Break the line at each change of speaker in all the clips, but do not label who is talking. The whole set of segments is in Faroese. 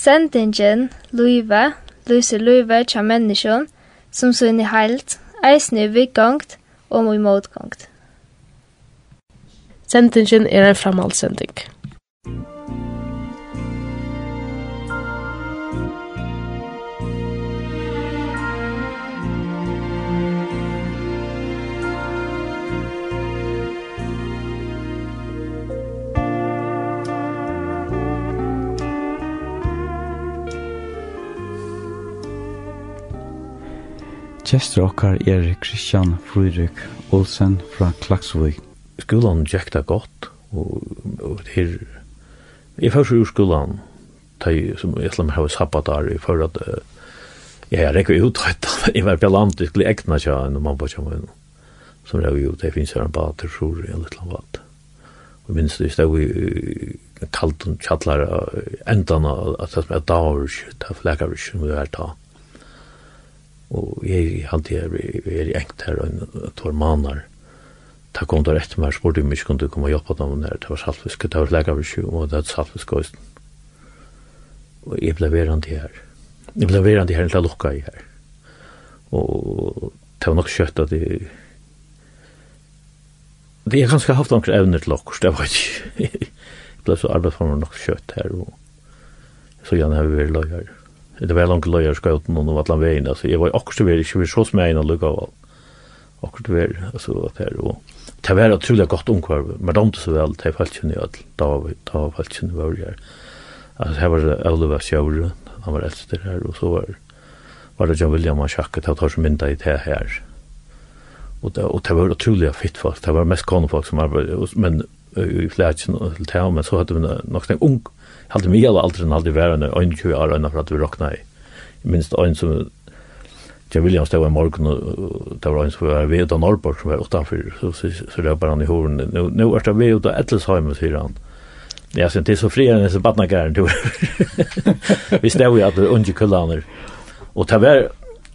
Sendingen, Luive, Luise Luive, tja menneskjon, som sunn i heilt, eisne i vikgongt og i motgongt.
Sendingen er en framhaldsending.
Kjester okkar er Christian Fruirik Olsen fra Klaksvøy.
Skolan gjekta godt, og, og her... Jeg fyrir ur skolan, tøy, som jeg slem sabbat der, jeg fyrir at uh, jeg rekker ut jeg var bjallant, jeg skulle tja, seg enn mamma kjam enn som rekker ut, jeg finnes her en bad, jeg tror jeg litt lang bad. Og minst det, jeg var kalt og kjallar endan av at det er dagur, det er flekar, det er flekar, det er flekar, og jeg hadde jeg er i engt her og tår manar ta kom der etter meg spurte om jeg kunne komme og hjelpe dem der. Det var saltfiske, det var legavisju og det var saltfiske og jeg ble verand her. Jeg ble verand her til lukka i her. Og det var nok kjøtt at jeg det er ganske haft noen evner til okkur, det var ikke jeg ble så arbeidsformer nok kjøtt her og så gjerne har vi vært løy her det var langt løyer skauten og noe atlan veien, altså, jeg var akkurat veri, ikke vi så smegin og lukka av akkurat veri, altså, at her, og det var utrolig godt omkvar, men damte så vel, det falt kjenne i alt, da var falt kjenne var her, altså, her var det Auleva Sjøvre, han var eldster her, og så var, var det John William og Sjakket, han tar som mynda i det her, og det, og det var utrolig fitt folk, det var mest konfolk som arbeidde, men i flætjen og til det, men så hadde vi nok en ung, Halt mig alla allt den hade varit en 20 år innan för att vi rockna i. Minst en som Jag vill ju stå i morgon och ta var en som var vid av Norrborg som var utanför så, så, så röpar bara i horn. Nu, nu är det vi ute Ettelsheim Ettelsheimen, säger han. Ja, sen till så fria när så badna gärn då. vi står ju att under kullaner. Och ta var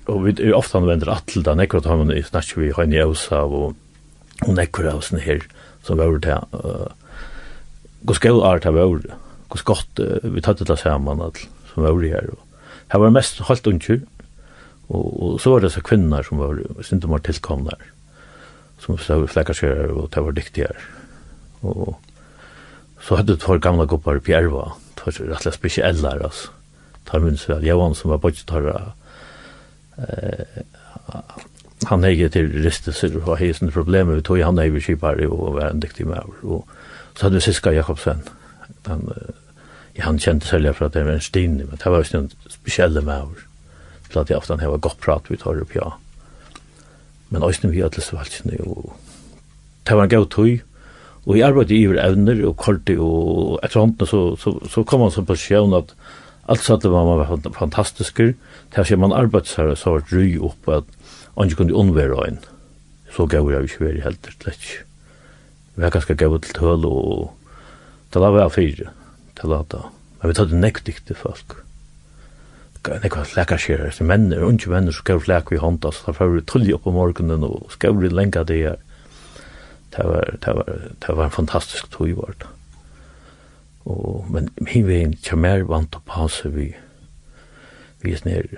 och vi är ofta använder attel där den ekrat har man i snatch vi har en josa och hon ekrat här som var det. eh Gå skall art av ordet hos uh, vi tatt det saman all, som var i her. Her var mest halvt unger, og, og så var det så kvinner som var, synes de var tilkomne her, som så var flekkarsjører og det var dyktigere. Og så hadde det for gamle gubbar i Pjerva, det var rett og slett spesielle her, altså. Tar minns vel, Johan som var bodget bodgetarra, eh, han hegge til ristelser og hegge sånne problemer, vi tog han hegge kipar og var en dyktig med. Og så hadde vi Siska Jakobsen, den han kjente selv for at det var en stin, men det var jo en spesielle maver, til at jeg ofte har godt prat vi tar opp ja. Men også vi hadde alle svalgene, og det var en god tøy, og jeg arbeidde i evner og korte, og etter hånden så, så, så kom man som sjøen at alt satt det var man var fantastisker, til at man arbeidde seg, så var det ry opp at han ikke kunne unnvære en, så gav jeg ikke være helt, slett ikke. Vi var ganske gav til tøl, og det var jeg fire, til at da. Men vi tatt nekk dikte folk. Nekk var flækarskjærer, så menn er unge menn som gav flæk i hånda, så da fyrir vi tulli opp om morgenen og skal vi lenga det her. Det var, det var, det var en fantastisk tog var det. Og, men min vegin kjamer vant å passe vi, vi er snir,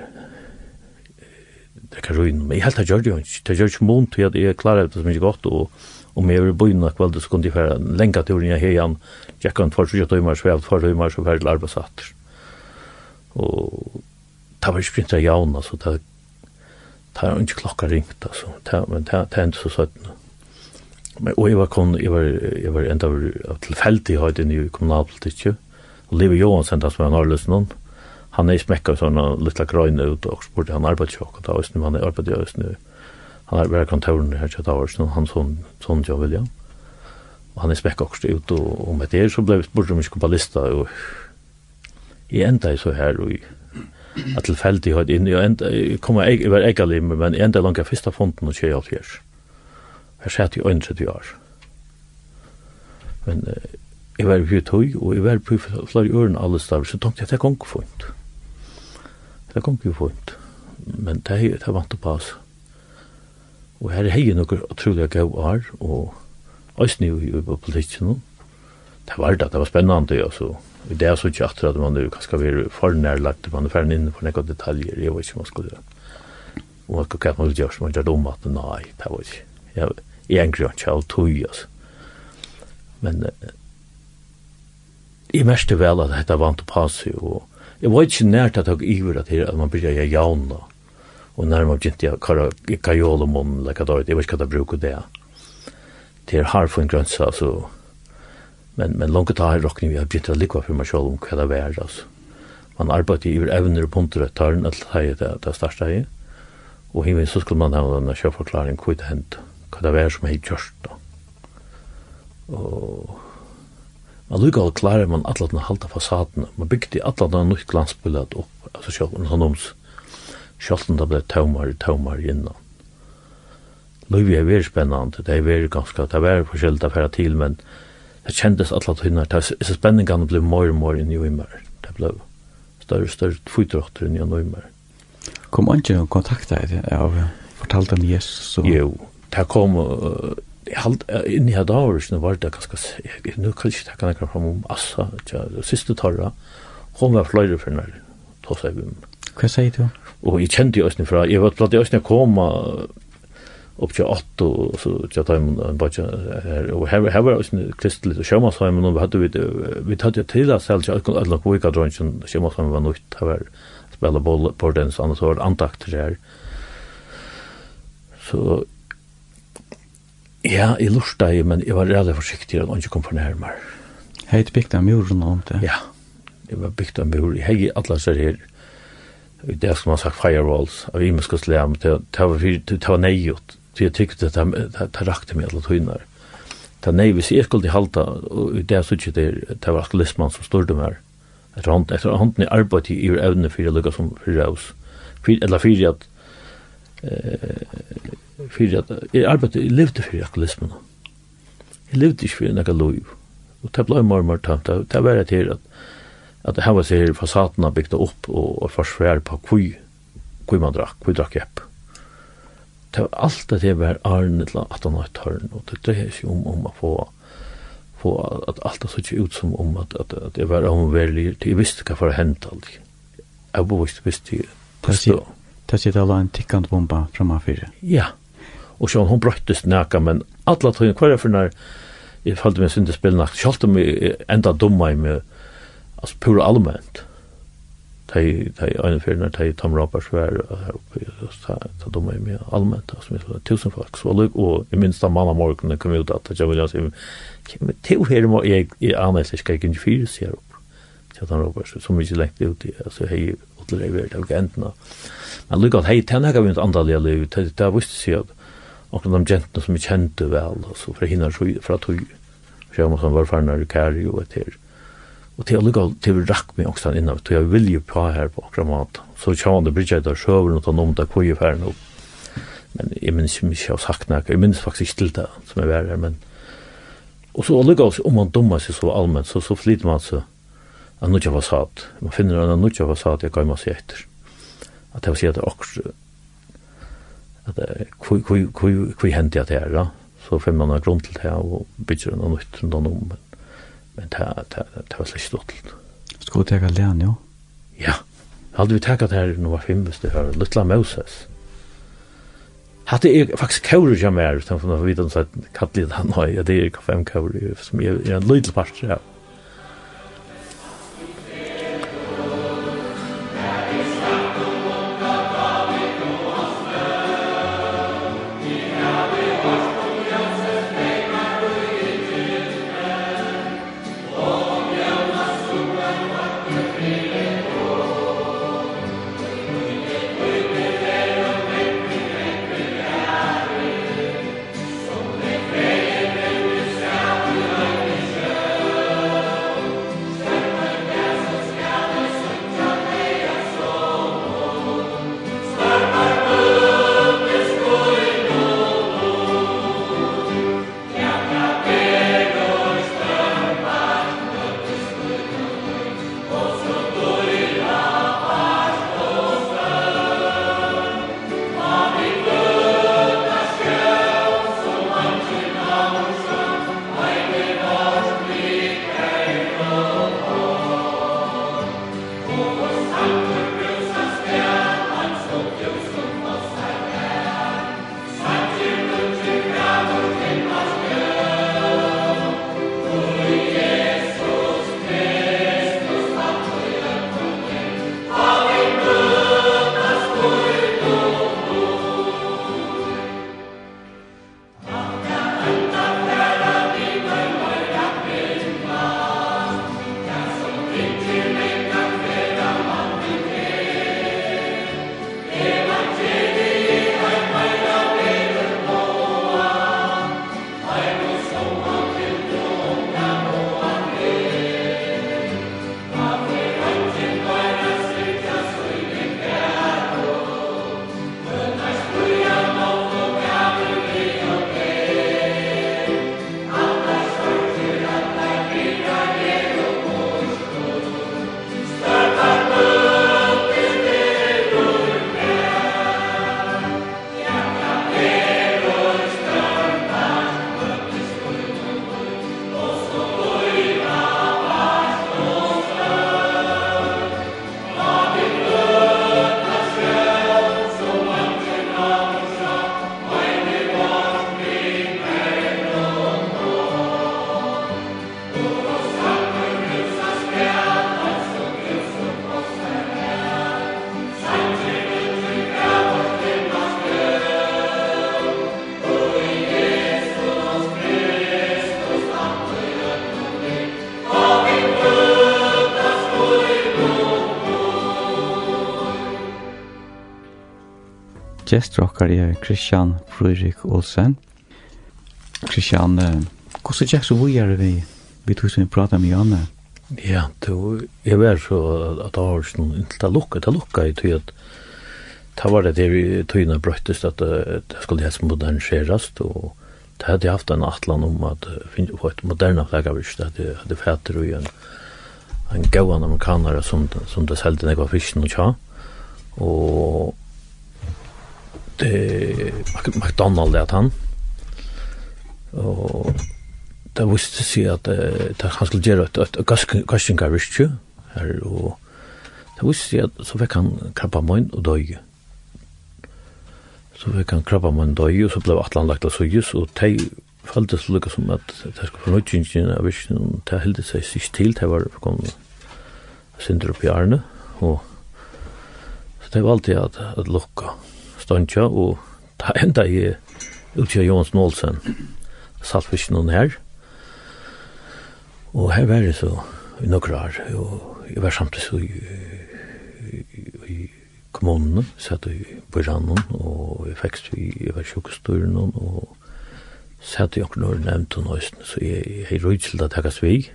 det kan ruin, men jeg helt har gjør det jo ikke, det gjør ikke mont til at jeg klar, det som ikke godt, og om jeg var i byen av kveldet så kunne jeg fære lenga turen jeg heian, Tjekka han for 20 timer, svev for timer, så var det. Og det var ikke printet jaun, altså, det var ikke klokka ringt, altså, men det endte så søttene. Men og jeg var kun, jeg var, jeg var enda tilfeldig høyde inn i kommunalpolitikk, og Liv Johansen, som var norrløsen noen, han er smekka sånne littla grøyne ut, og spurte han arbeidsjokk, og da, var er arbeidsjokk, han er arbeidsjokk, han er arbeidsjokk, han er arbeidsjokk, han er arbeidsjokk, han er arbeidsjokk, han er arbeidsjokk, han Og han er spekk også ut, og om et er så ble vi spurt om vi skulle på lista, og jeg enda så her, og jeg tilfeldig høyt inn, jeg enda, jeg kom jeg, jeg var egalig, men jeg enda langt fyrsta fonden og tjei alt her. Her sett jeg 31 år. Men jeg var på tøy, og jeg var på flere øren alle stav, så tenkte jeg at det gong funnet. Det gong jo funnet. Men det, er vant å pass. Og her er hei nokre utrolig gav år, og Østene i, i politikken. Det var det, det var spennende, så I det er så ikke at man er kanskje være for nærlagt, man er ferdig inn på noen detaljer, jeg vet ikke om man skulle gjøre. Og man skulle kjøpe man gjør som man gjør om at nei, det var ikke. Jeg, jeg angrer ikke av tog, altså. Men eh, jeg meste vel at dette vant å passe, og jeg var ikke nært at jeg iver at, at man blir jeg gjøre jauna, og nærmere begynte jeg kajol og kajolomon, like at jeg vet ikke hva det bruker det. Mm det er hard för en grönsa så men men långt ta här rockning vi har bytt att lycka för mig själv om vad det er altså. Man arbeider i evner og punter att ta den att ha det det største här og himmel så skulle man ha en självförklaring hur det hänt vad det er som er just då og man lukka att klara man alla den halda fasaden. Man byggde alla den nytt opp altså alltså själv sånn sån noms Sjölten da ble taumar, taumar innan. Løyvi er veldig spennende, det er veldig ganske, det er veldig forskjellig å fære til, men det kjentes alle tøyner, det er spenningene ble mer og mer inn i Uimar, det ble større og større fytrotter inn i Uimar.
Kom han ikke og kontakta deg av fortalt om Jesus? Og...
Jo, det kom, jeg halt, inni år, dager, var det ganske, jeg, nå kan jeg ikke takke noe fram om Assa, siste torra, hun var fløyre for henne, tog seg om.
Hva sier du?
Og jeg kjente jo også fra, jeg var platt i også koma, upp til 8 og så tja tæm en bara her og her her var ein kristeligt og sjóma tæm og við hattu við við hattu til at selja okkum alla kvika drunchen sjóma tæm var nutt ta var spela boll på den så annars var antakt her så ja i lusta men jeg var rædd forsiktig at han ikke kom for
nærmar heit bikta muren om det
ja eg var bikta mur hei alla ser her Det som man sagt firewalls av imenska slam, det var neiot, Så jeg tykte at det rakte meg alle tøyner. Det er nei, hvis jeg skulle halta, og det er ikke det, det var alkoholismen som stod dem her. Etter hånden, etter hånden i arbeid i ur evne for jeg lukket som fyrir oss. Eller fyrir at, eh, fyrir at, jeg arbeid, jeg levde fyrir alkoholismen. Jeg levde ikke fyrir nekka lov. Og det blei mer og mer tamt. Det var et her at, at det her var seg her fasaten bygd opp og, og forsvær på kvui, kvui man drakk, kvui drakk jepp det var alt det var arne til at han var tørn, og det dreier seg om, om å få, få at alt det så ikke ut som om at, at, at det var omverlig, jeg visste hva for å hente alt. Jeg visste, visste jeg.
Det sier det var en tikkant bomba framme fire.
Ja, og så hun brøttes nækka, men alle tog hver er for når jeg følte meg med syndespill nakt, selv om jeg enda dumma i meg, altså pura allment, tej tej en för när tej Tom Roberts var här uppe ta ta de är med allmänt alltså med tusen folk så lugg och i minst av mamma morgon kom ut att jag vill alltså kan vi till här må jag i annars ska jag inte fyra sig upp så Tom Roberts så mycket läkt ut alltså hej åt det vart av gentna men lugg att hej tänna kan vi inte andra liv det visste sig att och de gentna som vi kände väl så för hinner så för att hur så man var farnar i Kari och ett här Og til alle galt, til vi rakk meg også innan, til jeg vil jo på her på akkurat mat. Så tjavande brytja jeg der sjøver og ta noen der koi i færen opp. Men jeg minns jo mykje av sagt nek, jeg minns faktisk ikke til det som jeg var her, men... Og så alle galt, om man dummer seg så allmenn, så, så flyter man så en nutja fasad. Man finner en nutja fasad jeg gav seg etter. At jeg vil si at det er akkurat at hvor hvor hvor hvor hentet jeg det her, så finner man en grunn til det og bygger noe nytt rundt om. Men men det, det, det var slik stått.
Skal du teka län, jo?
Ja, hadde vi teka det her var fem hvis det var Littla Moses. Hadde jeg faktisk kauri som er, utenfor å vite om det kallet han har, ja, det er fem kauri, som er en lydel part, ja.
Gestur okkar er Christian Fredrik Olsen. Christian, hvordan er det så vi er vi? Vi tog som vi pratet med Janne.
Ja, det jeg var så at det var sånn inntil det lukket, det lukket i tog at det var det der i togene brøttes at det skulle helst moderniseres og det hadde jeg haft en atlan om at finne på et moderne flaggavish det hadde hadde fæter og en en gauan amerikanere som, som det selte nekva fisken og tja og det McDonald det han. Og det visste seg at det han skulle gjøre et et gastinga ristju her og det visste seg at så fikk han krabba møyn og døy. Så fikk han krabba møyn og døy og så ble atlan lagt av sujus og tei føltes lukka som at det skulle få nødgjengjen av visjen og det hilde seg sist til det var kom sindre opp i arne og så det var alltid at, at lukka Stontja og ta enda i Ulfja Jons Nålsen, saltfisken hun her. Og her var det så i nokre år og jeg var samtidig så i, i, i kommunene satt i Bøyranden og jeg fikk i jeg var sjukkestøren og satt i okkur når nevnt og nøysen, så jeg, jeg røy til det takkast vi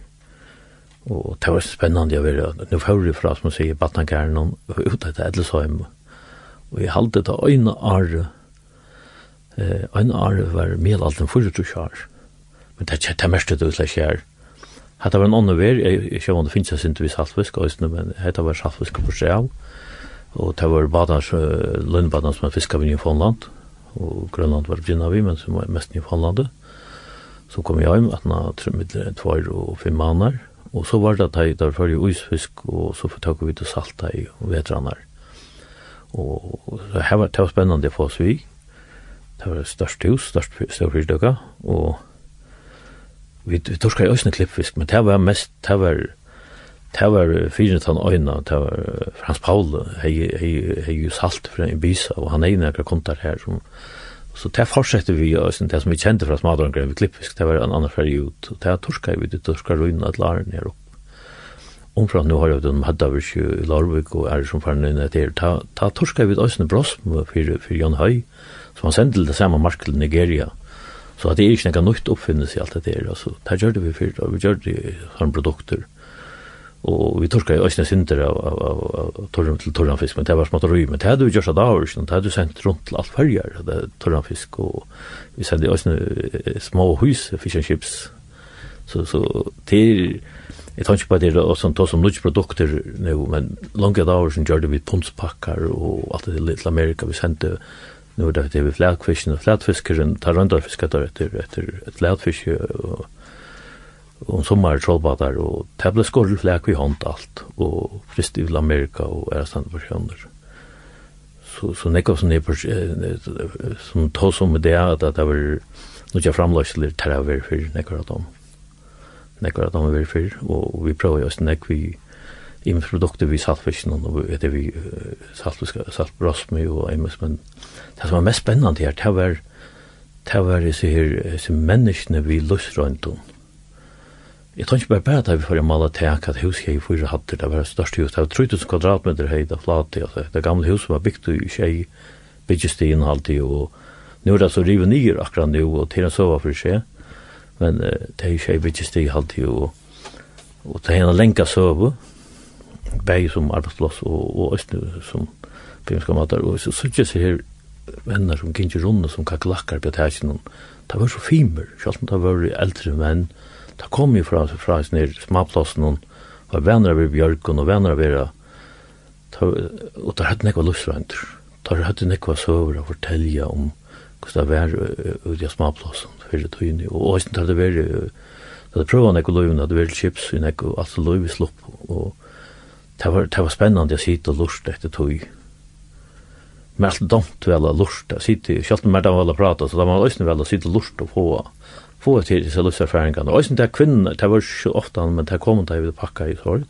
og det var spennende å være, nå får vi fra som man sier Batnakæren og ut etter Edelsheim og Og jeg halte det øyne are, eh, øyne are var medelalt enn fyrir år. Men det er det meste det utlegg her. Hetta var en annen ver, jeg sjá om det finnes jeg sint vi saltfisk, men hetta var saltfisk på seg og det var badans, lønnbadans som fiska vi i Newfoundland, og Grønland var begynnna vi, men som var mest Newfoundlandet. Så kom jeg hjem, at nå midler tvær og fem måneder, og så var det at jeg der fyrir uisfisk, og så fortak vi til salta i vetrannar. Og det her var, det var spennende for oss vi. Det var størst hus, størst størfyrstøkka, og vi, vi torskar i òsne klippfisk, men det var mest, det var, det var fyrin tann øyna, det var Frans Paul, hei, hei, hei jo salt fra en bisa, og han egnar akkur kontar her, som, så det fortsetter vi og det som vi kjente fra smadrangren vi klippfisk, det var en annan færg ut, og det torskar vi, det torskar ruina et laren her oppe omfram nu har jag de hade över i Larvik och är som fann in ett. Ta, ta torska vi ett bross för, för Jan Høy som han sände det samma mark till Nigeria. Så att det är inte något nytt uppfinnes i allt det där. Alltså, det gjorde vi för vi gjorde han produkter. Och vi torskar ju ösne synder av, av, av, av torran till torranfisk men det var smått rymmen. Det hade vi gjort av dagar. Det hade vi sänt runt till allt färger torranfisk och vi sände ösne små hus, fish and chips. Så, så till Jeg tar ikke på det og sånn, ta som nødt produkter nå, men langt av dager som gjør det vi puntspakker og alt det til Amerika vi sendte, nå er det vi flætfisken og flætfiskeren, tar røndarfisket der etter, etter et flætfiske og og en sommer trollbader, og det ble skorrel flæk vi hånd alt og frist i Amerika og er stand for sjønder så, så nekka som er som tås om det at det var noe framløsler terraver for nekka av dem nekkar at han var fyrir, og vi prøver jo også nekvar vi i med produkter vi saltfisken, og vi det vi saltbrosmi og imes, men det som var mest spennende her, det var det var disse her, disse menneskene vi løsrønt om. Jeg tror ikke bare bare at vi får male tek at hus jeg fyrir hatter, det var det største hus, det var 3000 kvadratmeter høy, det flate, altså, det gamle hus som var bygd i tjei, bygges alltid, og nu er det så rive nyer akkurat nu, og til en sova for seg, men uh, det er ikke jeg vil ikke stig alltid, og, og det er en lenka søve, bæg som arbeidsplass og, og østene som filmska matar, og så sørger seg her venner som kinkir runde som kakelakkar på tæsjen, det var så fimer, selv om det var eldre menn, det kom jo fra, fra nir smaplassen, og var venner av bjørken og venner av vera, og det hadde nekva lustrand, det hadde nekva søver å fortelja om hvordan det var ut i smaplassen fyrir tøyni, og æsten tar det veri, da det prøva nekko løyvn, det veri chips i nekko, alt løyvi slopp, og det var, det var spennande å sitte og lort etter tøy. Men alt domt vel å lort, sitte, sjalt mer da vel å prata, så da man æsten vel å sitte og lort og få, få til disse luftserfaringene. Og æsten det er kvinner, det var ikke ofte, men det kom da vi pakka i sorg,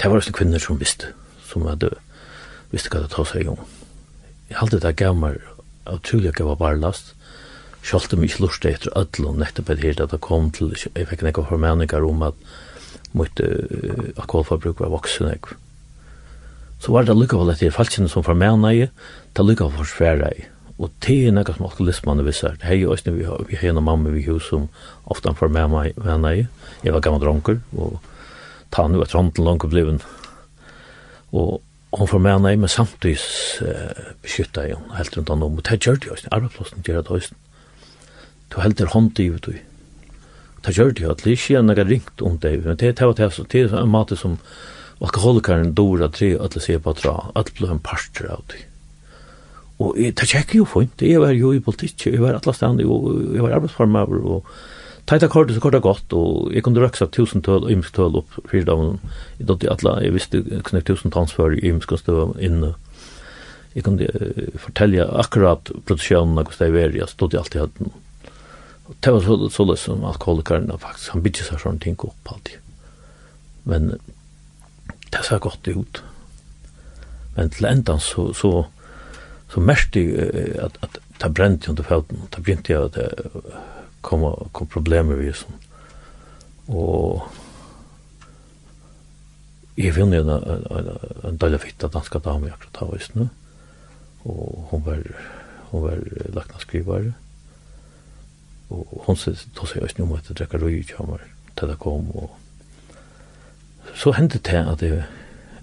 det var æsten kvinner som visste, som hadde, visste hva det tar seg om. Jeg halte det gammar, av tulja gav av barlast, Sjalt om ikke lurt etter ødlom, nettopp et her at det kom til, jeg fikk nekka formeninger om at mitt uh, alkoholforbruk var voksen jeg. Så var det lykka vel etter falskene som formeninger, det lykka for svære i. Og det er nekka som alkoholismane visar. Hei, og æsne, vi har, vi har en mamma vi hus som ofte han formeninger jeg. Jeg var gammel dronker, og ta nu at randen langt bliven. Og hon får med henne, men samtidig uh, beskytta jeg henne helt rundt henne om, og det gjør det jo, arbeidsplassen gjør det jo, to heldur hånd i ut i. Det gjør det jo at det ikke er noe ringt om det, men det er det som er en måte som alkoholikaren dora tre at det ser på tra, at det blir en parster av det. Og jeg, det ikke jo fint, jeg var jo i politikk, jeg var atlas stand, jeg var arbeidsformer, og tajta kort så kort godt, og jeg kunne röksa tusen tøl, og ymsk tøl opp fyra dagen. jeg dotter alle, jeg visste knäckt 1000 tons för ymsk och stöv inne. jeg kunne uh, fortälja akkurat produksjonen, och hur det var, jeg stod alltid att Og det var så, så det som alkoholikeren faktisk, han bygde seg sånne ting opp alltid. Men det ser godt ut. Men til enda så, så, så mest jeg at, at det brente under føtten, det begynte jeg at det kom, kom problemer vi sånn. Og jeg finner en, en, en deilig fitte danska dame akkurat av oss nu. Og hun var, hun var lagt av skrivare og hon sier, då sier jeg ikke noe om at jeg drekker røy ikke hammer til det kom og så hendte det at jeg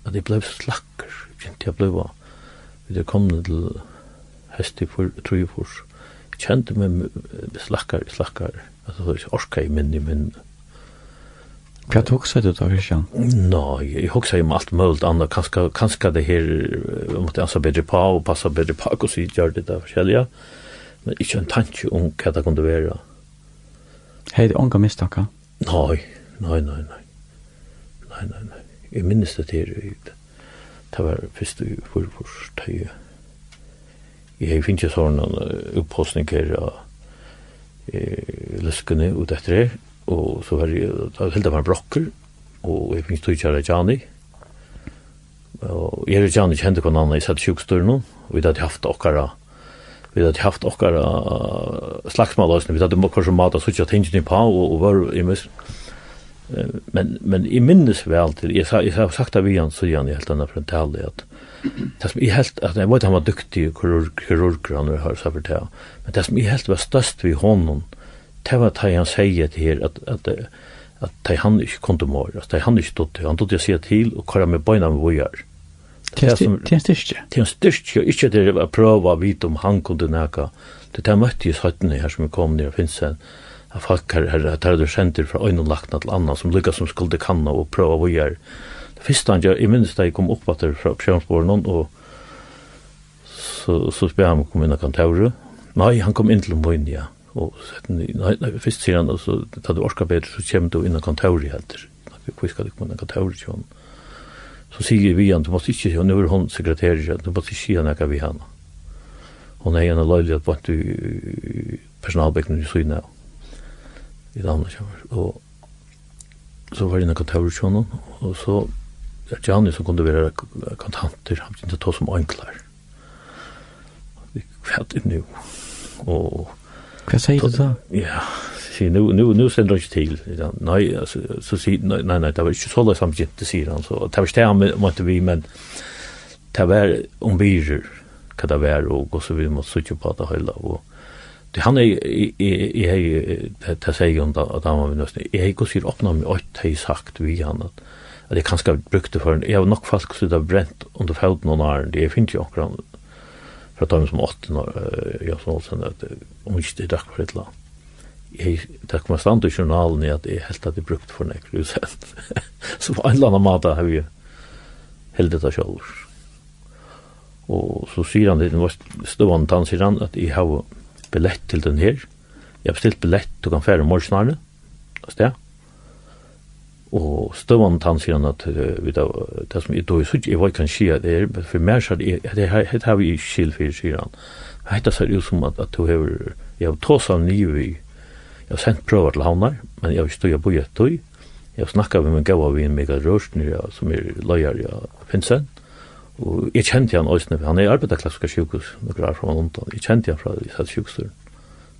at jeg ble slakker kjente jeg ble vi det kom til hest i for tror jeg for kjente meg slakker slakker at det var orka i minni min
Hva tok seg du da, Christian?
Nå, jeg hoksa jo om alt mulig annet. Kanskje det her, vi måtte ansa bedre på og passa bedre på, og så gjør det da forskjellige men ikke en tanke om hva det kunne være.
Hei, det er unga mistakka?
Nei, nei, nei, nei. Nei, nei, nei. Jeg minnes det til, det var først i forfors, det er Jeg finner ikke sånn en oppåsning her av løskene ut etter her, og så var jeg, da helt av meg brokker, og jeg finner tog Jani, og jeg og Jani kjente hverandre, jeg satt sjukstøren, og vi hadde haft okkara, vi hadde haft okkar slagsmål vi hadde okkar som mat og suttja tingene på og, og var i mist. Men, men i minnes vel til, jeg, jeg har sagt av igjen, så igjen, helt annet for en tale, at det som jeg helt, at jeg vet han var dyktig kirurg, kirurg han har sagt for det, men det som jeg helt var størst vi hånden, det var det han sier til her, at, at, at, at han ikke kom til mål, at han ikke stod til, han tog til å se til og kåre med beina med vojar.
Det er en styrke.
Det er en styrke, og ikke det å prøve å vite om han kunne nækka. Det er møtt i søttene her som kom ned og finnes en av folk her, her tar du kjenter fra øynene lagt til annan som lykkes som skulle kanna og prøve å gjøre. Det første han gjør, jeg minnes da jeg kom opp etter fra Pjørnsborgen og så, så spør han om kom inn og kan taure. Nei, han kom inn til Moin, ja. Og nei, nei, først sier han, så da du orska bedre, så kommer du inn og kan taure helt. Hvor skal du komme inn og kan taure, så sier vi han, du måtte ikke, og nå er hun sekretærer, du måtte ikke si han ikke vi han. Hun er en løylig at vant i personalbekken i Syna, i Danmark, og så var det en kontavrasjon, og så er det Janne som kunne være kontanter, han begynte å ta som anklar. Vi kvært det nu. Og...
Hva sier du da?
Ja, si, nu, nu, nu sender ikke til. Nei, altså, så sier, nei, nei, nei, det var ikke så løs han begynte, sier han. Så, det var ikke det han måtte vi, men det var om byrer, hva det var, og, og så vi måtte sitte på det hele. Og, det han er, jeg har, det seg om da, at han var nøsten, jeg har ikke sier åpna meg åt, har sagt vi han, at, at jeg kanskje brukte for en, jeg har nok fast sitte brent under felten og næren, det finnes jo akkurat, for fra dem som åtte, når Jansson sånn, at om ikke det er takk for et land jeg, det kommer stand i journalen i at jeg helt hadde brukt for nekker utsett. så på en eller annen måte har vi heldet det selv. Og så sier han det den stående, tann, sier han at jeg har billett til den her. Jeg har bestilt billett, du kan fære morgenarne, og sted. Og stående, tann, sier han at vi da, det som jeg da, jeg var kan si at det er, men for mer sier det, det her har vi ikke skil for, sier han. Hette ser ut som at, at du har, jeg har tås av nye vi, Jeg har sendt prøver til havnar, men jeg har ikke stått på et tøy. Jeg har snakket med min gav av en Mikael Rørsner, ja, som er løyer i ja, Finsen. Og jeg kjente han også, han er i arbeiderklassiske sjukhus, noen år fra London. Jeg kjente han fra i satt sjukhusen.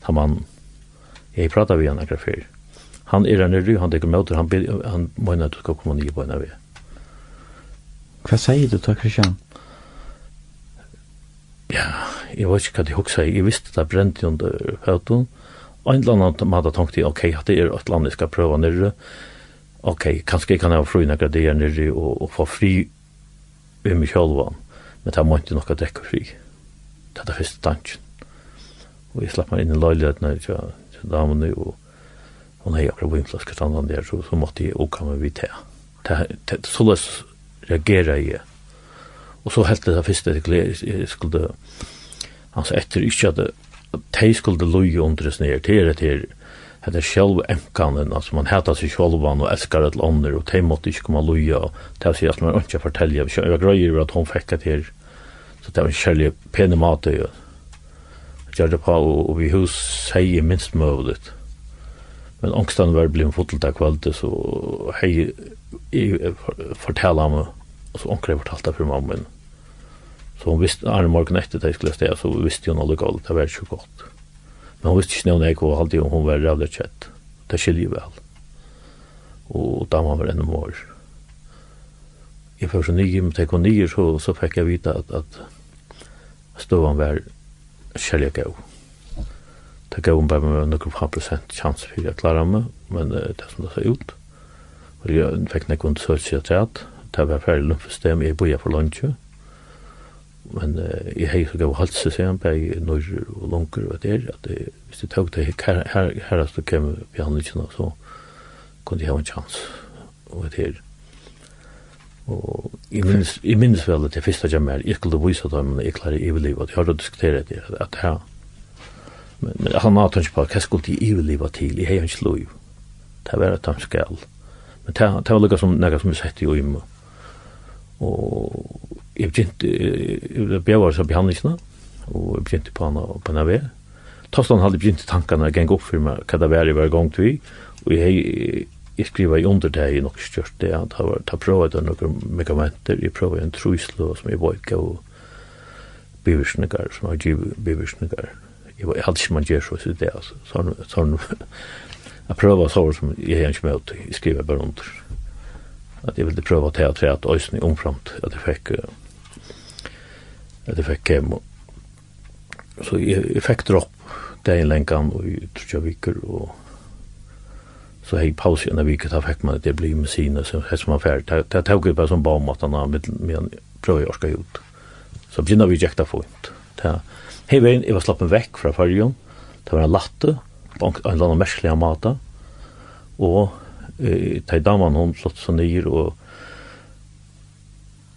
Da mann, jeg pratet med han akkurat før. Han er en røy, han dekker møter, han, han mener at du skal komme nye på en av det.
Hva sier du til Kristian?
Ja, jeg vet ikke hva de hoksa i. Jeg visste det brent under høytun en eller annen måte tenkte jeg, ok, at det er et land jeg skal prøve nere, ok, kanskje jeg kan ha fri noen der nere og, og få fri ved meg selv, men det må ikke noe drekke fri. Det er det første tanken. Og jeg slapp meg inn i løyligheten her til, til damene, og hun har akkurat vimflaske standen der, så, så måtte jeg åka meg vidt her. Så løs reagerer jeg. Og så helt det første, jeg skulle, altså etter ikke at de skulle løye under det snär til det här Det er selv enkanen, altså man heter seg selv og älskar et lander, og de måtte inte komma loja och det si at man ikke inte fortäljer. greier at hun fikk det her. så det var en kjærlig pene mat og gjør det på og vi hus sier minst mulig. Men ångstan var blitt fotelt av kvällte så hei, jeg forteller meg, og så onkrar jeg fortalte for mamma. Men Så hun visste, Arne morgen etter det skulle steg, så visste hun alle galt, det var ikke godt. Men hun visste ikke noe jeg og alltid hun var rævlig kjett. Det skiljer vel. Og da var var enda mor. Jeg fikk så nye, men tenk hun nye, så, så fikk jeg vite at, at støvann var kjærlig gav. Det gav hun bare med noen par prosent chans for jeg klarer meg, men uh, det som det ser ut. Og jeg fikk noen hon seg til at det var ferdig lymfestem, jeg boja for lunsje, men jeg hei så gav halse seg han bei norger og lunker og der at det, hvis det tog det her her her at det kem vi han ikke så kunne jeg ha en chans og det her og jeg minns, jeg minns vel at det første jeg mer jeg skulle vise dem men jeg klarer i livet jeg har diskuteret det at her. Men, men han har tanke på hva skulle jeg i livet til? Jeg har ikke lov. Det var at han skal. Men det, det var lukka som nekka som jeg sett i og og jeg begynte, jeg var så behandlingsene, og jeg begynte på henne på henne ved. Tostan hadde begynt tankene å gjenge opp for meg hva det var jeg var gang til og jeg, jeg skriver i under det jeg nok størst det, at jeg har prøvd noen megamenter, jeg prøvd en truslo som jeg var ikke, og biversnikker, som jeg giv biversnikker. Jeg, jeg hadde ikke man gjør så i det, altså. Sånn, sånn, jeg prøvd så som jeg gjerne ikke med til, jeg skriver bare under. At jeg ville prøve å ta til at øysen øyne omframt, at jeg fikk uh, at jeg fikk hjem. Så jeg, jeg fikk dropp dagen lengan og jeg i jeg viker og så hei paus i en vik da fikk man at det blir med sine så hei som var ferdig. Det tog jeg bare som bom at han har med prøv prøy orska ut. Så begynner vi jekta fint. Hei veien, jeg var slappen vekk fra fargen. Det var en latte på en eller annen merskelig amata og eh, ta damen hun slått seg nyr og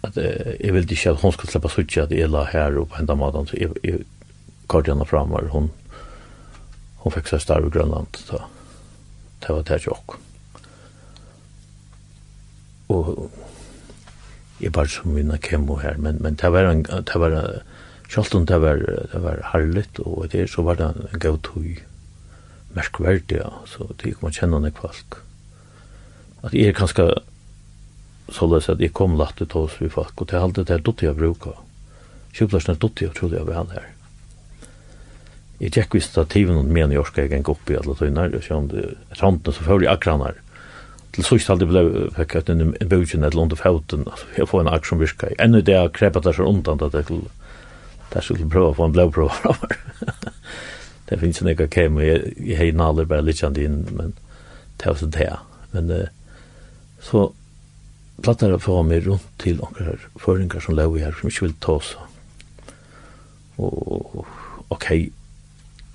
at jeg ville ikke at hun skulle slippe suttje at jeg la her og på enda maten, så jeg, jeg kort henne fram og hun, hun fikk seg starv i Grønland, så det var det ikke Og jeg bare som vinner kemo her, men, men det var en, det var, selv om det var, det var herligt, og det, så var det en god tog, merkverdig, ja, så det gikk man kjenne noen folk. At jeg er kanskje, så løs at jeg kom lagt til oss vi folk, og til alt det er duttig jeg bruker. Sjukplassen er duttig jeg trodde jeg var her. Jeg tjekk vi stativen og men jeg orsker jeg gikk opp i alle tøyner, og sånn, det randene så fører jeg akranar. Til sørst aldri ble fikk jeg en bøtjen eller under fauten, altså jeg får en akk som virker. Ennå det er krepet der så undan at jeg skulle, der skulle prøve å få en blåprøve fra meg. det finnes en ekka kem, og jeg, jeg har nallet bare litt kjent inn, men det er også det. Men så plattar å få meg rundt til noen føringer som lever her, som ikke vil ta oss. Og, ok,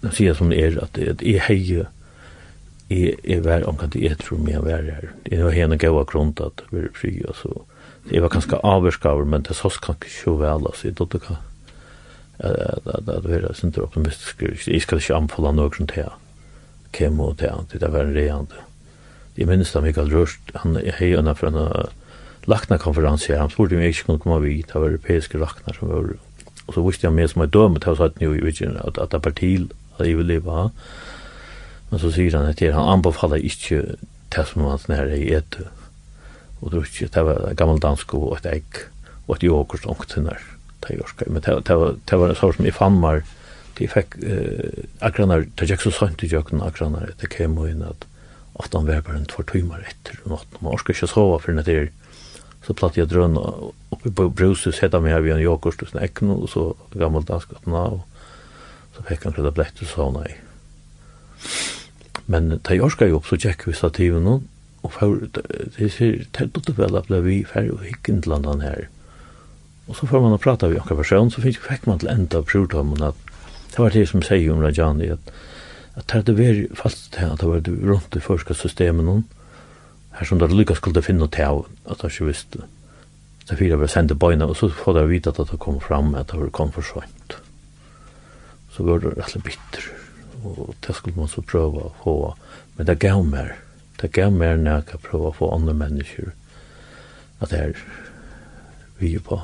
det sier som det er, at, at jeg heier, jeg, jeg var omkant jeg tror meg å være her. Jeg var henne gav grunn til at vi var fri, så. Jeg var ganske avvarskaver, men det sås kan ikke så vel, altså. Jeg trodde ikke at det var sindre optimistisk. Jeg skal ikke anfalla noen til kemo til, det var en reande. Jeg minnes da Mikael Rørst, han heier henne for henne lakna laknakonferanse, han spurte om jeg ikke kunne komme vidt, det var europeiske lakna som var, og så visste jeg med som er dømme til å satt jo i at, det er partil, at jeg vil leve av, men så sier han at han anbefaler ikke det som han snær i et, og drukk, det var gammel dansk og et egg, og et jokert ångt henne, men det var det var en sår som jeg fann meg, de fikk, eh, akranar, det gikk så sant i jøkken, akranar, det kom inn at, at han var bare en tvær timer etter, og man orsker ikke sova for det er så platt jag drön uppe på bruset sätta mig här vid en yoghurt och snäck och så gammal daskatna och så fick han krydda blätt och sa nej. Men ta jag ska ju upp så check vi stativen och och för det ser tält ut väl att vi färd och hicken inte landan här. Och så får man att prata vi olika person så finns fick man till ända av provtommen att det var det som säger om Rajani att att det var fast att det var runt det förska systemen någon her som det lykka skulle finne ut av at det ikke visste. Så fyra vi sendte bøyna, og så får de vite at det kom fram, at det kom for sent. Så var det rett bitter, og det skulle man så prøve å få, men det gav mer, det gav mer når jeg kan prøve å få andre mennesker, at det er vi på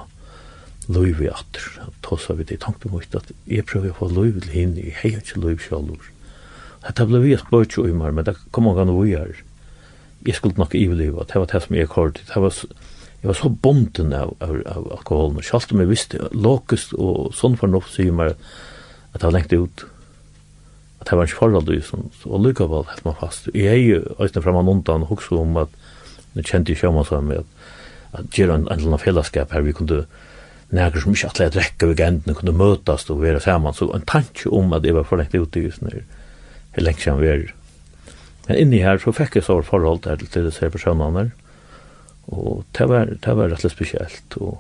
loiv i atter, at tossa vi det, tankte mot at jeg prøver å få loiv til henne, jeg har ikke loiv selv. Dette ble vi et spørsmål i meg, men det kom man kan vi gjøre jeg skulle nok iveleva, det var det som jeg kort, det var, jeg var så bonden av, av, av alkoholen, selv om jeg visste, lokest og sånn fornuft sier meg at det var lengt ut, at det var ikke forhold til sånn, og lykkevel held man fast. Jeg er jo øyne frem og undan, og også om at, nu kjente jeg sjømann som at, at gjøre en, en eller annen fellesskap her, vi kunne, nærkere som ikke atleid rekker gendene, kunne møtast og være sammen, så en tanke om at jeg var for lengt ute i sånn her, lengt siden vi er, Men inni her så fikk jeg så forhold til, til disse personene, og det var, det var rett og spesielt, og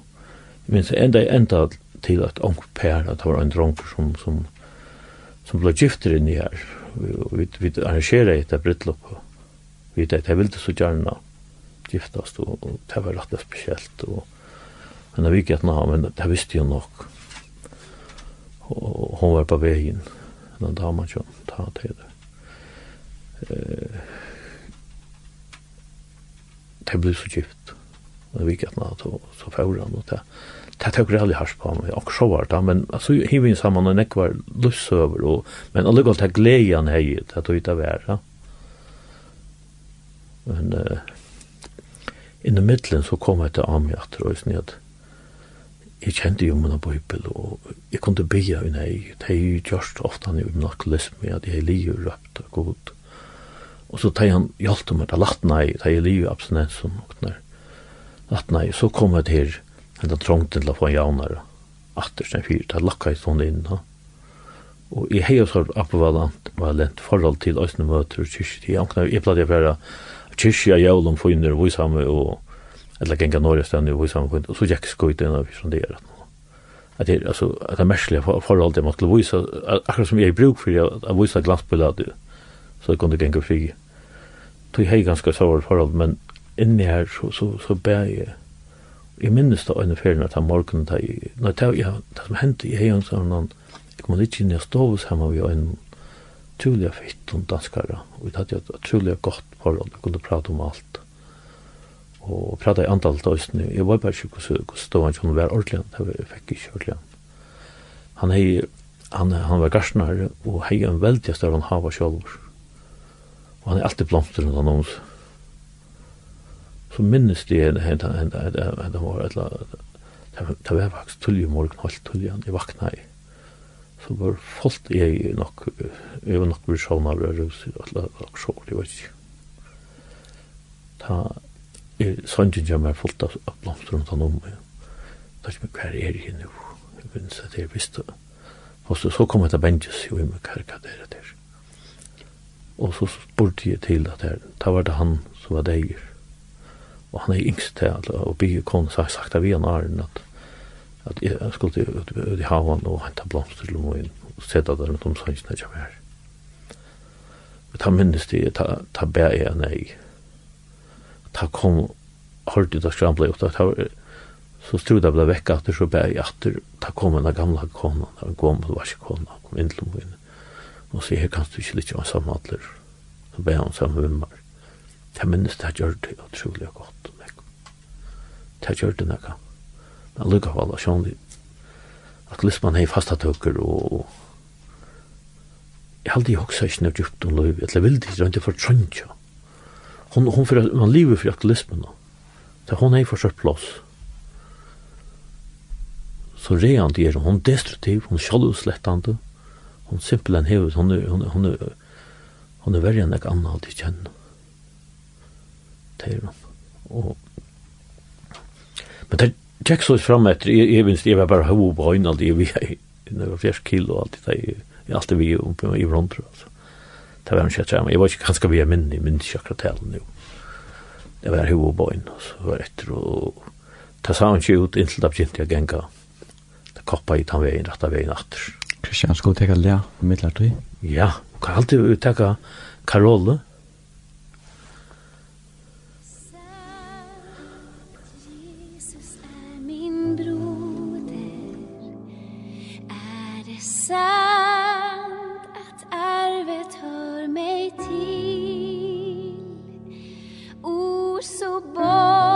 jeg minns enda enda til at ung Per, at det var en dronker som, som, som ble gifter inni her, og vi, vi arrangerer etter brittlop, og vi vet at jeg ville så gjerne giftast, og, og det var rett og spesielt, og men det gikk et navn, men det visste jo nok, og, og hun var på veien, den damen som tar til det eh det ble så gift. Og det vikket nå, så fjorde han, og det, det tok rally hars på meg, og så var det, men så hiv vi sammen, og nek var løsøver, og, men alle galt det glede han hei, det tog ut av være. Men uh, in i middelen så kom jeg til Amiat, og jeg at jeg kjente jo min bøybel, og jeg kunne bygge hun hei, det er jo gjørst ofte han jo i min alkoholisme, at jeg lier røpt og god, Og så tar han hjelp med det latna nei, tar jeg liv abstinens og åkner. Latna nei, så kom jeg til en henne trångt til å få en javnare. Atter sen fyrt, det lakka i sånn inn. Og jeg hei også appevalant, valent forhold til òsne møter og kyrkje. Jeg åkner, jeg platt jeg fra kyrkje av jævlom for inner og visamme og eller genga norra stendig og visamme for inner. Og så gikk skoit inn av sånn det er at det er altså at det er merkelig forhold til måtte vise akkurat som jeg bruk for at vise glansbildet så det kunde gänga fri. Då är ganska svårt förhåll, men inne här så, så, så bär jag. Jag minnes då en affär när han morgon där i, när det, ja, det som hände i hejan så någon, jag kommer inte in i stovs hemma vid en tulliga fitton danskare, och det hade ett tulliga gott förhåll, vi kunde prata om allt. Og prata i antall til Øysten, jeg var bare ikke hvordan stod han ikke var ordentlig, det var jeg fikk ikke ordentlig. Han, hei, han, han var garsnare, og hei en veldig større han hava sjolver. Og han er alltid blomster rundt han Så minnes det henne hent han henne henne var et eller annet. Det var faktisk tullig i morgen, holdt tullig han i vakna i. Så var folk jeg nok, jeg var nok versjon av røs, eller nok sjål, jeg vet ikke. Ta, sannsyn jeg meg fullt av blomster rundt han om. Det er ikke hva er jeg nå. Jeg minnes at jeg visste. Og så kom jeg til Benjus jo, jeg må kærka dere der. Og så spurte jeg til at her, da var det han som var deier. Og han er yngst til at, og bygge kone, så har jeg sagt av igjen Arjen at, at jeg skulle ut, ut i havan og hente blomster til moen, og sette det rundt om sannsene jeg var. Men ta minnes det, ta, ta bæ jeg nei. Ta kom, hørte det skramble ut, ta var, så stod det ble vekk at det så bæ jeg atter, ta kom en av gamla kona, en gammel det kona, kom inn til moen og sier, her kan du ikke litt av samme atler. Så ber han samme vimmer. Jeg minnes det gjør det utrolig godt. Det gjør det nekka. Men lukka av alle sjån, at lisman hei fasta tøkker og jeg halde i hoksa ikke nødt djupt om løyvi, eller vil det ikke, det er for trøntja. Hon, hon, for, man lever for aktilismen nå. Så hon hei for sørt plås. Så rean det er hon destruktiv, hon sjaluslettande, hon simpelthen hevet, hon er, hon er, hon er, hon er verre enn ek anna alt i kjenn. Teir hon. Og, men det tjekk så fram etter, jeg, jeg minst, jeg var bare hov på høyne alt, jeg var fjers kilo og alt, jeg, jeg alltid vi oppe i vrondru, altså. Det var en kjett men jeg var ikke ganske vi er minne, jeg minnes ikke akkurat talen, jo. Det var hov på høyne, så var etter, og ta sa han ikke ut, inntil da begynte jeg genga, koppa i tan veien, rett av veien atter.
Kristian, skal du teka lea på midlertid?
Ja, og kan alltid utteka
det sant att arvet hör mig till Ord så bort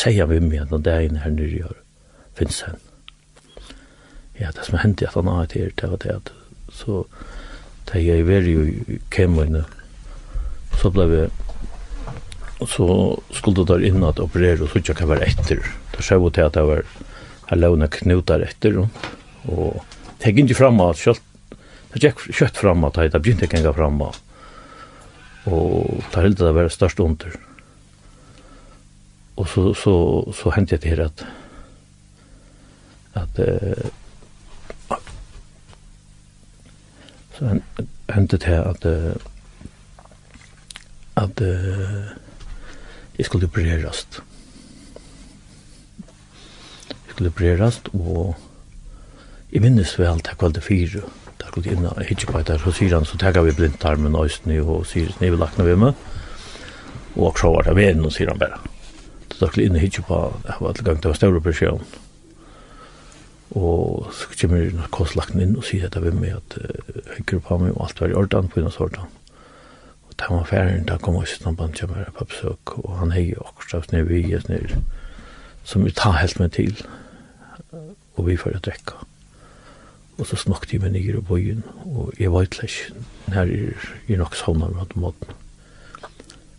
sier vi med noen dagen her nere gjør, finnes han. Ja, det som hendte at han har et her, det var det at så da jeg var jo i kemøyne, så ble vi, og så skulle det der inn at operere, og så ikke hva var etter. Da skjøv til at det var, jeg låne knutar etter, og og det gikk ikke fremme, det gikk kjøtt frem fremme, det begynte ikke engang frem fremme, og det hele det var størst under og så så så hände det her at at eh, så hendte det här att at eh, jag skulle opereras. jeg skulle opereres og jeg minnes vel til kvalitet fire. Da skulle jeg inn og hitje på etter så sier han så tenker vi blindtarmen og östny och sier ni vill lakna vi med. Og så var det ved och sier han bare stakle inn i hitje på, jeg var alle gang, det var større person. Og så kommer jeg kostlakten inn og sier dette ved meg at jeg grupp på meg og alt var i orden på innan sortan. Og da var ferien, da kom også samband til meg på besøk, og han hei akkurat ned vi gjes ned, som vi tar helt med til, og vi får å drekka. Og så snakket jeg med nye i bøyen, og jeg var ikke når jeg er nok sånn av måten.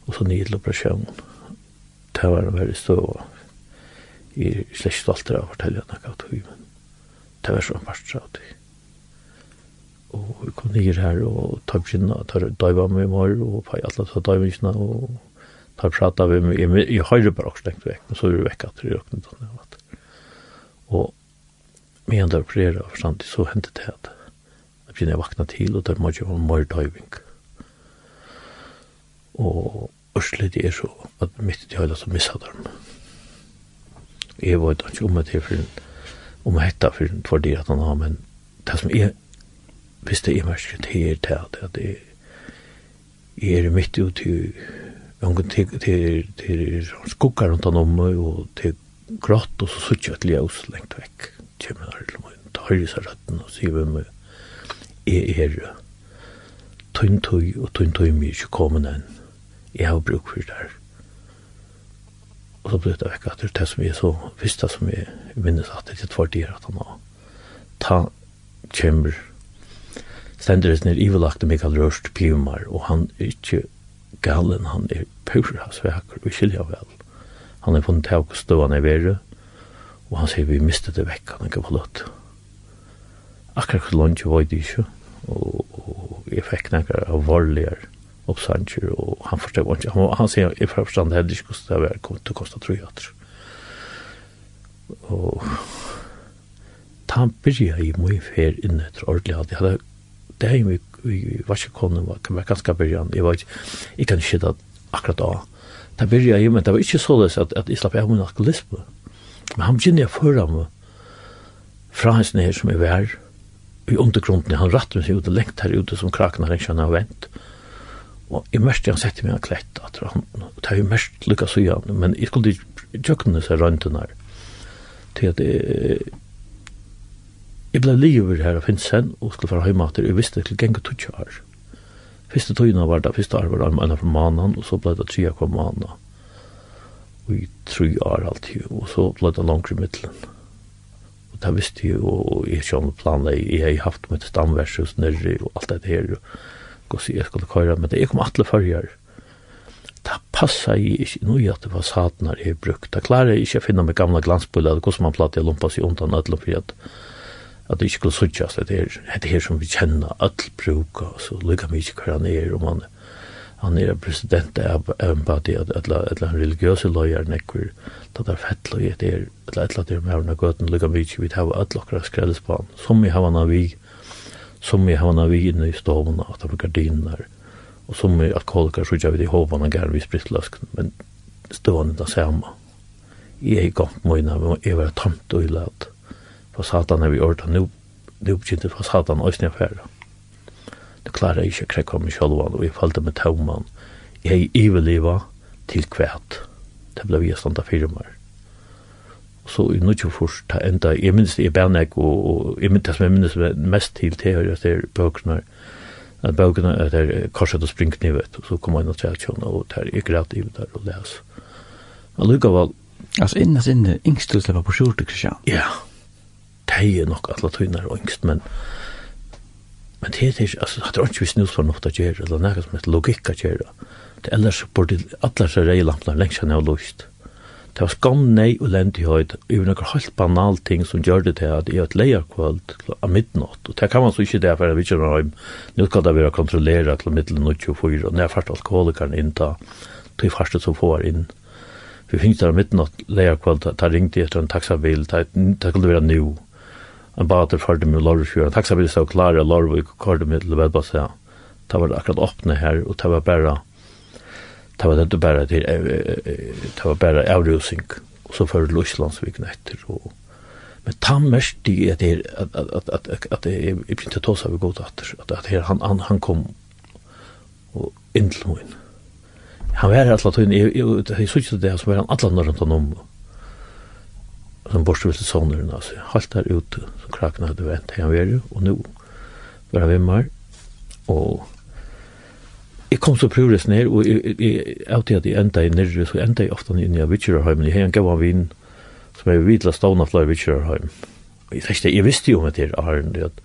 Og så nye til operasjonen det var en veldig stå, og jeg er slett stolt av å fortelle noe av tog, men det var sånn en av det. Og vi kom ned her, og tar kjenne, tar døyva med mor, og på alle tar døyva med kjenne, og tar prata med meg, jeg, jeg høyre bare også tenkt vekk, men så er vi vekk at det er åknet han, og med en der opererer av forstandig, så hendte det at jeg begynner å vakna til, og det må jeg ha mer døyving. Og Ørslet er så at mitt i høyla som missa dem. Jeg var ikke om det for om hetta for for det at han har, men det som er hvis det er mest det er det at det er mitt ut til ungen til til til skuggar rundt om og til grått og så suttje et ljøs lengt vekk. Kjemmer der til meg, tar i seg røtten og sier vi meg, jeg er tøyntøy og tøyntøy mye ikke kommet enn jeg har bruk for det Og så ble det vekk at det som jeg så, visste som jeg minnes at det er tvær dyr at han har. Ta kjemmer. Stendres nir ivelagte Mikael Rørst Pivmar, og han er ikke galen, han er pura sveker, og skilja vel. Han er funnet av stående i vere, og han sier vi mistet det vekk, han er ikke var. Akkurat så langt var det ikke, og, og jeg fikk nekker av varligere och Sancher och han förstår inte han, han säger jag förstår heller inte kosta det kommer att kosta tror jag och han började i min fär inne till ordentligt det hade det är ju vi var ju kon var kan man ganska början jag vet jag kan inte det akkurat då det började ju men det var inte så lätt att att jag slapp av min alkoholism men han gick ner förra mig fra hans nere som er vær, i undergrunden, han rattar seg ut og lengt her ute som krakene har ikke han har vent. Mm Og jeg mest jeg sette meg en klett etter han, og det er jo mest lykka så igjen, men jeg skulle ikke kjøkkene seg rundt den her, til at jeg, jeg ble livet her av Finsen, og skulle være hjemme etter, jeg visste ikke genge tog her. Første togene var det, første år var det en av mannen, og så ble det tre av mannen, og i tre år alltid, og så ble det langt i midtelen. Og det visste jeg, og jeg kjønne planlegg, jeg har haft mitt stamversus nere, og alt det her, og hvordan jeg skulle køyre, men det er kom alle førjer. Det passer jeg ikke noe at det var saten her jeg brukt. Det klarer jeg ikke å finne med gamla glansbøyler, hvordan man platt jeg lumpa seg undan ødelen, for at, at det ikke skulle suttjas, det er det her som vi kjenner, ødel bruker, så lykker vi ikke hva han er, og man, han er president av Embadi, eller en religiøse løyer, nekker, det er fett løyer, det er, eller et eller annet, det er med henne gøten, lykker vi ikke, vi tar ødel akkurat skrelles på han, som vi har han av vi, som vi havna vi inne i stovna utanför gardiner og som vi at kolkar så vi i hovana gær vi sprittlask men stående er det samme. Jeg er mina møyna, jag var tomt och illat för satan er vi orda, nu nu begynte for satan øsne affæra. Det klarer jeg ikke krekka meg sjølvan, og jeg falte med tauman. Jeg er iveliva til kvæt. Det ble vi standa firmar så i nødt til ta enda, i minst i Bernek, og, og jeg minnes som jeg minst mest til til her, at det er bøkene, at bøkene, at det er korset og springknivet, og så kommer jeg inn og trekkjønne, og det er ikke rett i det der og les. Allikevel.
Altså innes inne, yngst til å på skjort, ikke sant?
Ja, det er nok alle tøyner og yngst, men men det er ikke, altså, det er ikke vi snus for noe å gjøre, eller noe som heter logikk å gjøre. Det ellers burde alle seg reilampene lengst enn jeg har lyst. Det var skam nei og lendi høyd, og det var noen helt banal ting som gjør det til at jeg et leierkvöld av midnatt. Og det kan man så ikke det, for jeg vet ikke når jeg nå skal det være kontrollere til middelen 24, og når jeg fart alkoholikeren innta, jeg første som får inn. Vi finnes der av midnatt leierkvöld, da ringte jeg etter en taxabil, det skulle være nu. En bater førte med Lorvfjord, en taxabil stod klar i Lorvfjord, og kvar det middelen vedbasse. Det var akkurat åpne her, og det var bare det var det bara til, det var bara avrusing, och så för til Øslandsvikken etter, og Men han mest i at det att att att att det är blir til tosa vi godt atter att at her han han han kom og innloin. Han var alla tøyn i i søkte det som var alla alla runt om som borste borstvilte sonen alltså halt där ute, som krakene hadde vent, han var ju och nu var vi vimmer, och Jeg kom så prøvdes ned, og jeg alltid at jeg enda i nirre, så enda jeg ofte inn i Vitcherheim, jeg har en gav vin, som er vidla stavna flere Vitsjørheim. Jeg tenkte, jeg visste jo om det her, Arn, at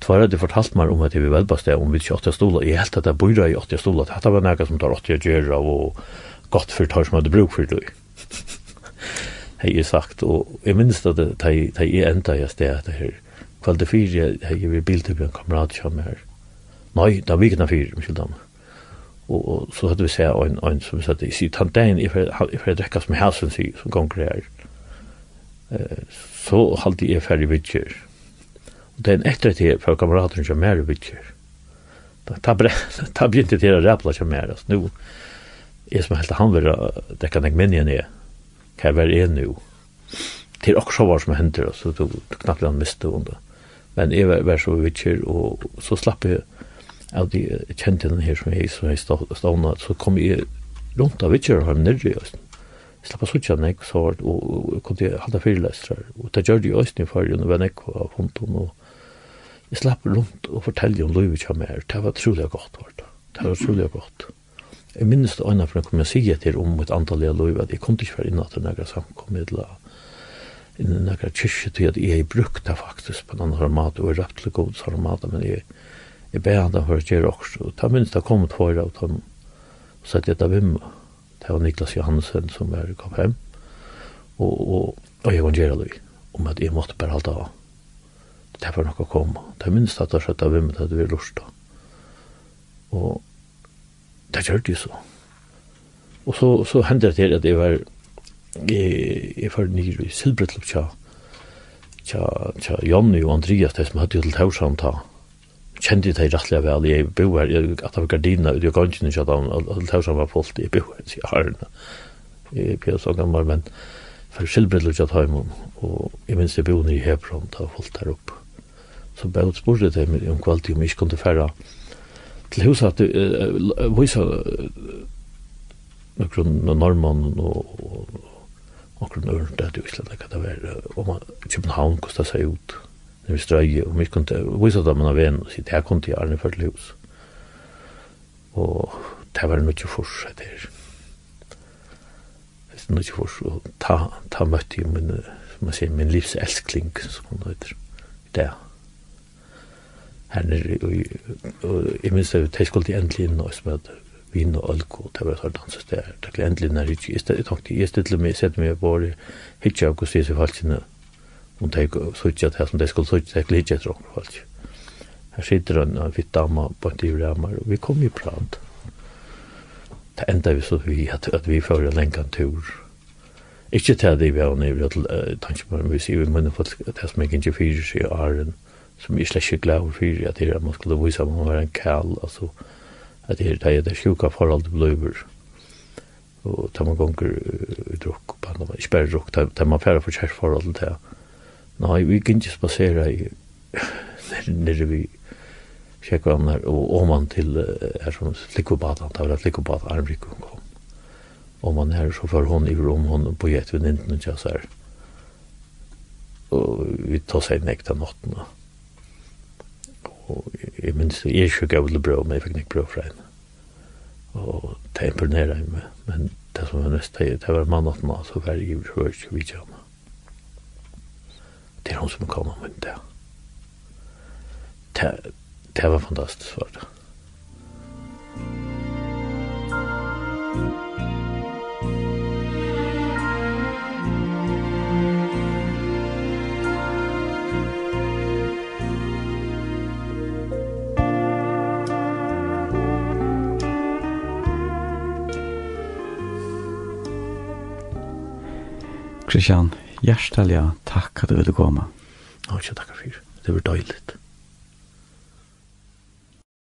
Tvara hadde fortalt meg om at jeg vil velbaste om vi ikke åtte stola. Jeg helt at jeg bor i åtte stola. Dette var nægget som tar åtte gjør av og godt for tar som hadde bruk for det. Hei jeg sagt, og jeg minnes at jeg enda i sted det her. Kvalde fire, jeg vil bilde på en kamerat som er, Nei, det er vikna fire, mykje damer og, og så hadde vi sett en, en som vi satt i sitt han dagen, jeg får drekka som halsen, sier, som gonger her. Eh, så halte jeg ferdig vidtjer. Og den etter til for kameraten som er vidtjer. Ta begynte til å rappla som er, altså, nu, jeg som helt han vil dekka nek minnjen er, hva er jeg nu? Til også var som hender, så du knappt han miste under. Men jeg var så vidtjer, og så slapp jeg, av de kjente den her som jeg, som jeg stående, så kom jeg rundt av Vitsjøren her nere i Østen. Jeg slapp av suttja nek, så var det, og jeg kom til halda fyrlestrar, og det gjør det i Østen i fargen, og var nek av hånden, og jeg slapp rundt og fortelle om Løyvi kja mer, det var trolig godt, var det. Det var trolig godt. Jeg minnes det øyne, for jeg kom jeg sige til om et antall av Løyvi, at jeg kom ikke være innan til nægra samkommidla, innan nægra kyrkje, til at jeg brukt det faktisk på en annen format, og jeg rett til god format, men jeg jeg ber han da for å gjøre også. Og da minst det kom et hår av dem, og jeg da vim, det var Niklas Johansen som var i hjem, og, og, og jeg var gjerne det, om at jeg måtte bare halte av. Det var noe å komme. Det minst at det av vim, det var lurt da. Og det gjør det jo så. Og så, så hendte det til at jeg var, jeg, jeg var nyr i Silbretlup, tja, tja, tja, Jonny og Andreas, det som hadde jo til Taursam ta, kjente det rettelig vel, jeg bo her, at det var gardina ute i gangen, ikke at han, alt her som var fullt, jeg bo her, sier Arne. Jeg er så gammel, men for skilbredde ikke at hjemme, og jeg minns jeg bo nere i Hebron, det var fullt her opp. Så bare spurte jeg meg om kvalitet, om jeg ikke kunne fære til huset, at jeg viser noen normann og noen øren, det er jo ikke det, det var, og København hvordan det ser ut. Mm när vi ströje och vi kunde visa dem av en och sitt här kom till Arne för hus. Och det var nog inte fors det här. Det är nog inte fors och ta, ta mötte ju min, som man säger, min livs älskling som hon heter. Det här nere och jag minns det, jag skulle äntligen nå som att vin og alko, det var sånn danses der. Det er endelig nær hitje. Jeg tenkte, jeg stille meg, jeg sette meg på det, hitje av hvordan jeg ser falskene, om de suttet det som de skulle suttet, det glidde etter åkken, faktisk. Her sitter en av hvitt dama på en tivrige ammer, og vi kom i prat. Det enda vi så vi at, at vi får en lenge tur. Ikke til det vi har nøyre til tankemann, vi sier vi munne folk, det som jeg ikke fyrer seg i åren, som jeg slett ikke glad for at det er at man skulle vise om man var en kall, altså at det er det, det er sjuka forhold til bløver. Og tar man gonger i drukk, ikke bare drukk, tar man færre for kjærforhold til det Nei, vi kan ikke spasere i nere vi sjekkvannar og oman til er som flikkobatan, det var flikkobat armrik hun kom. Og man er så for hon i rom, hon på gett ved ninden og tjas her. Og vi tar seg nekta notten. Og jeg minns, jeg er ikke gav det brød, men jeg fikk nek brød fra henne. Og det imponerer meg, men det som var nest, det var mannatten, så var jeg i rørt, vi tjass det er hun som kom om det. Det, det var fantastisk, var det.
Christian, Hjertelig takk at du ville komme.
Nå, ikke takk for. Det Det var døyligt.